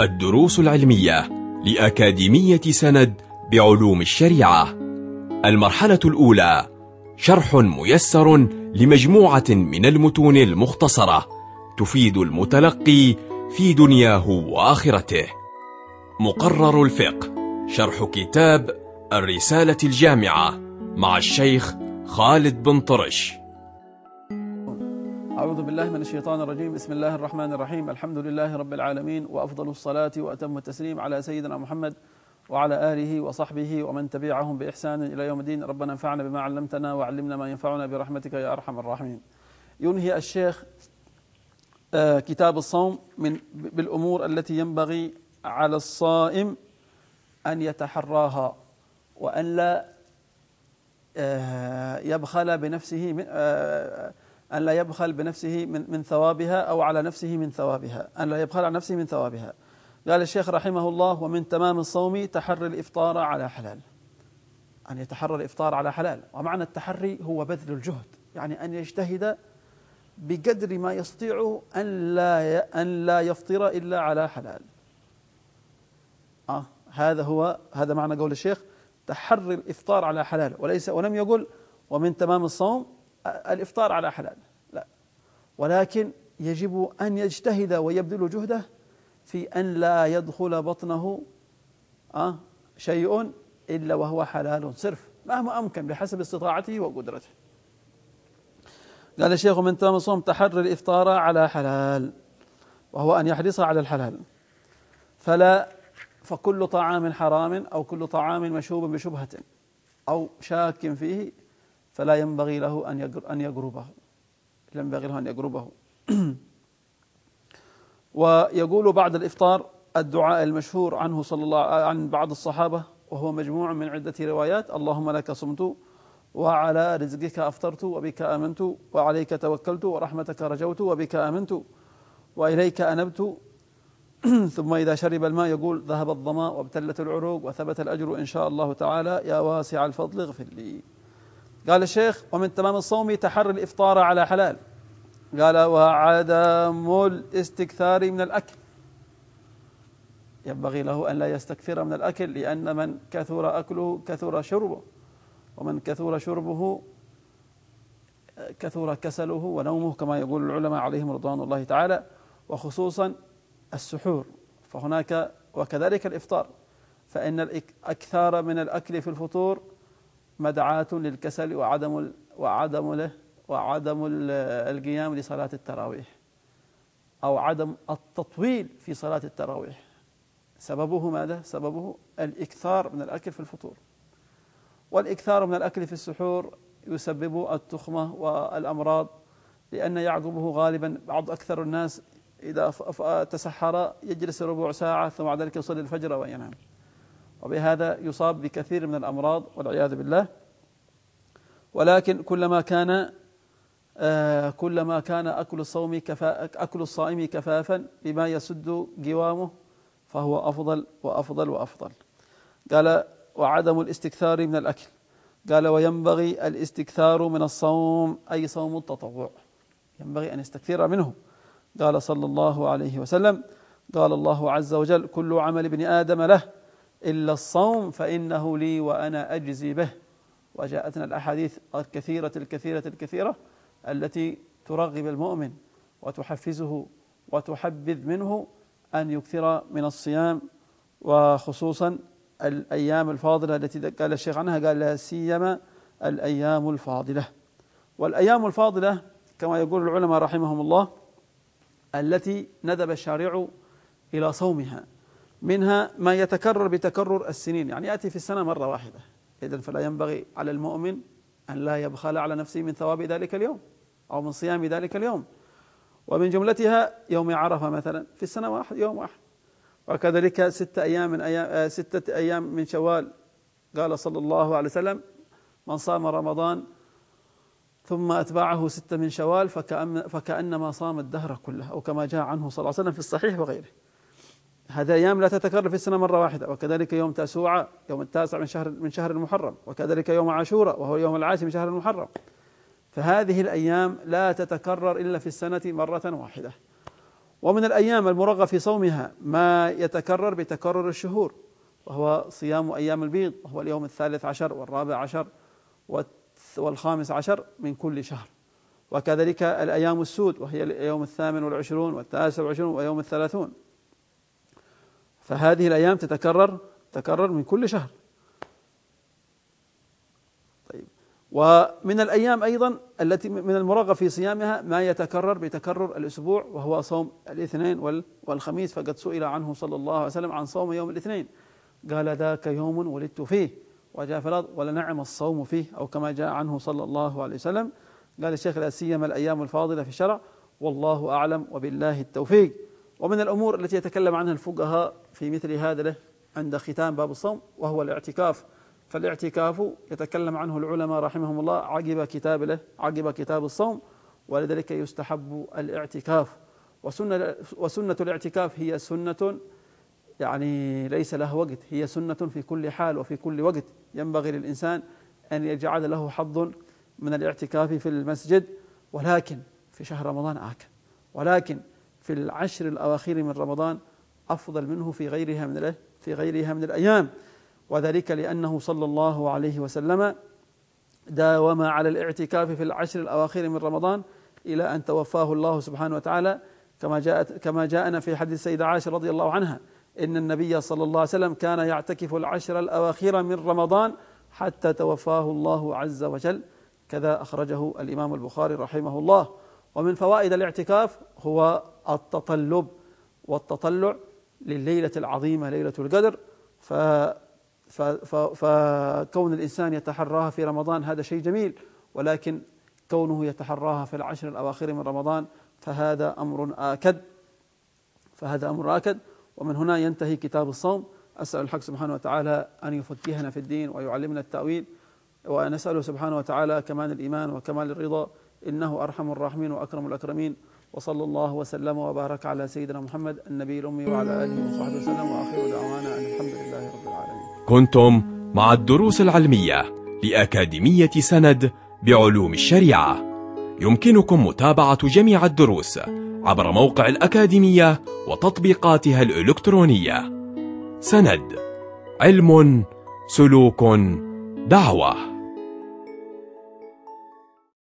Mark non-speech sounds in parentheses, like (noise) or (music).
الدروس العلمية لأكاديمية سند بعلوم الشريعة. المرحلة الأولى شرح ميسر لمجموعة من المتون المختصرة تفيد المتلقي في دنياه وآخرته. مقرر الفقه شرح كتاب الرسالة الجامعة مع الشيخ خالد بن طرش. أعوذ بالله من الشيطان الرجيم. بسم الله الرحمن الرحيم. الحمد لله رب العالمين وأفضل الصلاة وأتم التسليم على سيدنا محمد وعلى آله وصحبه ومن تبعهم بإحسان إلى يوم الدين. ربنا انفعنا بما علمتنا وعلمنا ما ينفعنا برحمتك يا أرحم الراحمين. ينهي الشيخ آه، كتاب الصوم من بالأمور التي ينبغي على الصائم أن يتحراها وأن لا آه، يبخل بنفسه من آه، أن لا يبخل بنفسه من من ثوابها أو على نفسه من ثوابها. أن لا يبخل على نفسه من ثوابها. قال الشيخ رحمه الله ومن تمام الصوم تحري الإفطار على حلال. أن يتحرى الإفطار على حلال. ومعنى التحري هو بذل الجهد. يعني أن يجتهد بقدر ما يستطيع أن لا أن لا يفطر إلا على حلال. آه هذا هو هذا معنى قول الشيخ تحري الإفطار على حلال. وليس ولم يقل ومن تمام الصوم الإفطار على حلال. لا. ولكن يجب أن يجتهد ويبذل جهده في أن لا يدخل بطنه آه شيء إلا وهو حلال صرف مهما أمكن بحسب استطاعته وقدرته. قال الشيخ من تمام الصوم تحري الإفطار على حلال وهو أن يحرص على الحلال. فلا فكل طعام حرام أو كل طعام مشوب بشبهة أو شاك فيه فلا ينبغي له أن أن يقربه لا ينبغي له أن يقربه (clears throat) ويقول بعد الإفطار الدعاء المشهور عنه صلى الله عن بعض الصحابة وهو مجموع من عدة روايات. اللهم لك صمت وعلى رزقك أفطرت وبك آمنت وعليك توكلت ورحمتك رجوت وبك آمنت وإليك أنبت. (clears throat) ثم إذا شرب الماء يقول ذهب الظماء وابتلت العروق وثبت الأجر إن شاء الله تعالى. يا واسع الفضل اغفر لي. قال الشيخ ومن تمام الصوم تحري الإفطار على حلال. قال وعدم الاستكثار من الأكل. ينبغي له أن لا يستكثر من الأكل لأن من كثر أكله كثر شربه ومن كثر شربه كثر كسله ونومه كما يقول العلماء عليهم رضوان الله تعالى وخصوصا السحور. فهناك وكذلك الإفطار فإن الأكثار من الأكل في الفطور مدعاة للكسل وعدم وعدم له وعدم القيام لصلاة التراويح أو عدم التطويل في صلاة التراويح. سببه ماذا؟ سببه الإكثار من الأكل في الفطور. والإكثار من الأكل في السحور يسبب التخمة والأمراض لأن يعقبه غالبا بعض أكثر الناس إذا تسحر يجلس ربع ساعة ثم بعد ذلك يصلي الفجر وينام. وبهذا يصاب بكثير من الأمراض والعياذ بالله. ولكن كلما كان آه كلما كان أكل الصوم كفاء أكل الصائم كفافا بما يسد قوامه فهو أفضل وأفضل وأفضل. قال وعدم الاستكثار من الأكل. قال وينبغي الاستكثار من الصوم أي صوم التطوع. ينبغي أن يستكثر منه. قال صلى الله عليه وسلم قال الله عز وجل كل عمل ابن آدم له. إلا الصوم فإنه لي وأنا أجزي به. وجاءتنا الأحاديث الكثيرة الكثيرة الكثيرة التي ترغب المؤمن وتحفزه وتحبذ منه أن يكثر من الصيام وخصوصا الأيام الفاضلة التي قال الشيخ عنها قال لا سيما الأيام الفاضلة. والأيام الفاضلة كما يقول العلماء رحمهم الله التي ندب الشارع إلى صومها. منها ما يتكرر بتكرر السنين. يعني يأتي في السنة مرة واحدة. إذن فلا ينبغي على المؤمن أن لا يبخل على نفسه من ثواب ذلك اليوم أو من صيام ذلك اليوم. ومن جملتها يوم عرفة مثلا. في السنة واحد يوم واحد. وكذلك ستة أيام من أيام ستة أيام من شوال. قال صلى الله عليه وسلم من صام رمضان ثم أتبعه ستة من شوال فكأن فكأنما صام الدهر كله. أو كما جاء عنه صلى الله عليه وسلم في الصحيح وغيره. هذه أيام لا تتكرر في السنة مرة واحدة وكذلك يوم تاسوعة يوم التاسع من شهر من شهر المحرم وكذلك يوم عاشوراء وهو يوم العاشر من شهر المحرم. فهذه الأيام لا تتكرر إلا في السنة مرة واحدة. ومن الأيام المرغب في صومها ما يتكرر بتكرر الشهور وهو صيام أيام البيض وهو اليوم الثالث عشر والرابع عشر والخامس عشر من كل شهر. وكذلك الأيام السود وهي اليوم الثامن والعشرون والتاسع والعشرون ويوم الثلاثون. فهذه الأيام تتكرر تكرر من كل شهر. طيب. ومن الأيام أيضا التي من المرغب في صيامها ما يتكرر بتكرر الأسبوع وهو صوم الاثنين والخميس فقد سئل عنه صلى الله عليه وسلم عن صوم يوم الاثنين. قال ذاك يوم ولدت فيه. وجاء في الأرض ولنعم الصوم فيه. أو كما جاء عنه صلى الله عليه وسلم. قال الشيخ لا سيما الأيام الفاضلة في الشرع والله أعلم وبالله التوفيق. ومن الأمور التي يتكلم عنها الفقهاء في مثل هذا عند ختام باب الصوم وهو الاعتكاف. فالاعتكاف يتكلم عنه العلماء رحمهم الله عقب كتاب له عقب كتاب الصوم ولذلك يستحب الاعتكاف. وسنة, وسنة الاعتكاف هي سنة يعني ليس له وقت هي سنة في كل حال وفي كل وقت. ينبغي للإنسان أن يجعل له حظ من الاعتكاف في المسجد ولكن في شهر رمضان آكل. ولكن في العشر الأواخر من رمضان أفضل منه في غيرها من في غيرها من الأيام. وذلك لأنه صلى الله عليه وسلم داوم على الاعتكاف في العشر الأواخر من رمضان إلى أن توفاه الله سبحانه وتعالى. كما جاءت كما جاءنا في حديث السيدة عائشة رضي الله عنها إن النبي صلى الله عليه وسلم كان يعتكف العشر الأواخر من رمضان حتى توفاه الله عز وجل. كذا أخرجه الإمام البخاري رحمه الله. ومن فوائد الاعتكاف هو التطلب والتطلع لليلة العظيمة ليلة القدر. ف فكون الإنسان يتحراها في رمضان هذا شيء جميل ولكن كونه يتحراها في العشر الأواخر من رمضان فهذا أمر آكد. فهذا أمر آكد. ومن هنا ينتهي كتاب الصوم. أسأل الحق سبحانه وتعالى أن يفكهنا في الدين ويعلمنا التأويل. ونسأله سبحانه وتعالى كمال الإيمان وكمال الرضا. إنه أرحم الراحمين وأكرم الأكرمين. وصلى الله وسلم وبارك على سيدنا محمد النبي الأمي وعلى آله وصحبه وسلم وآخر دعوانا أن الحمد لله رب العالمين. كنتم مع الدروس العلمية لأكاديمية سند بعلوم الشريعة. يمكنكم متابعة جميع الدروس عبر موقع الأكاديمية وتطبيقاتها الإلكترونية. سند علم سلوك دعوة.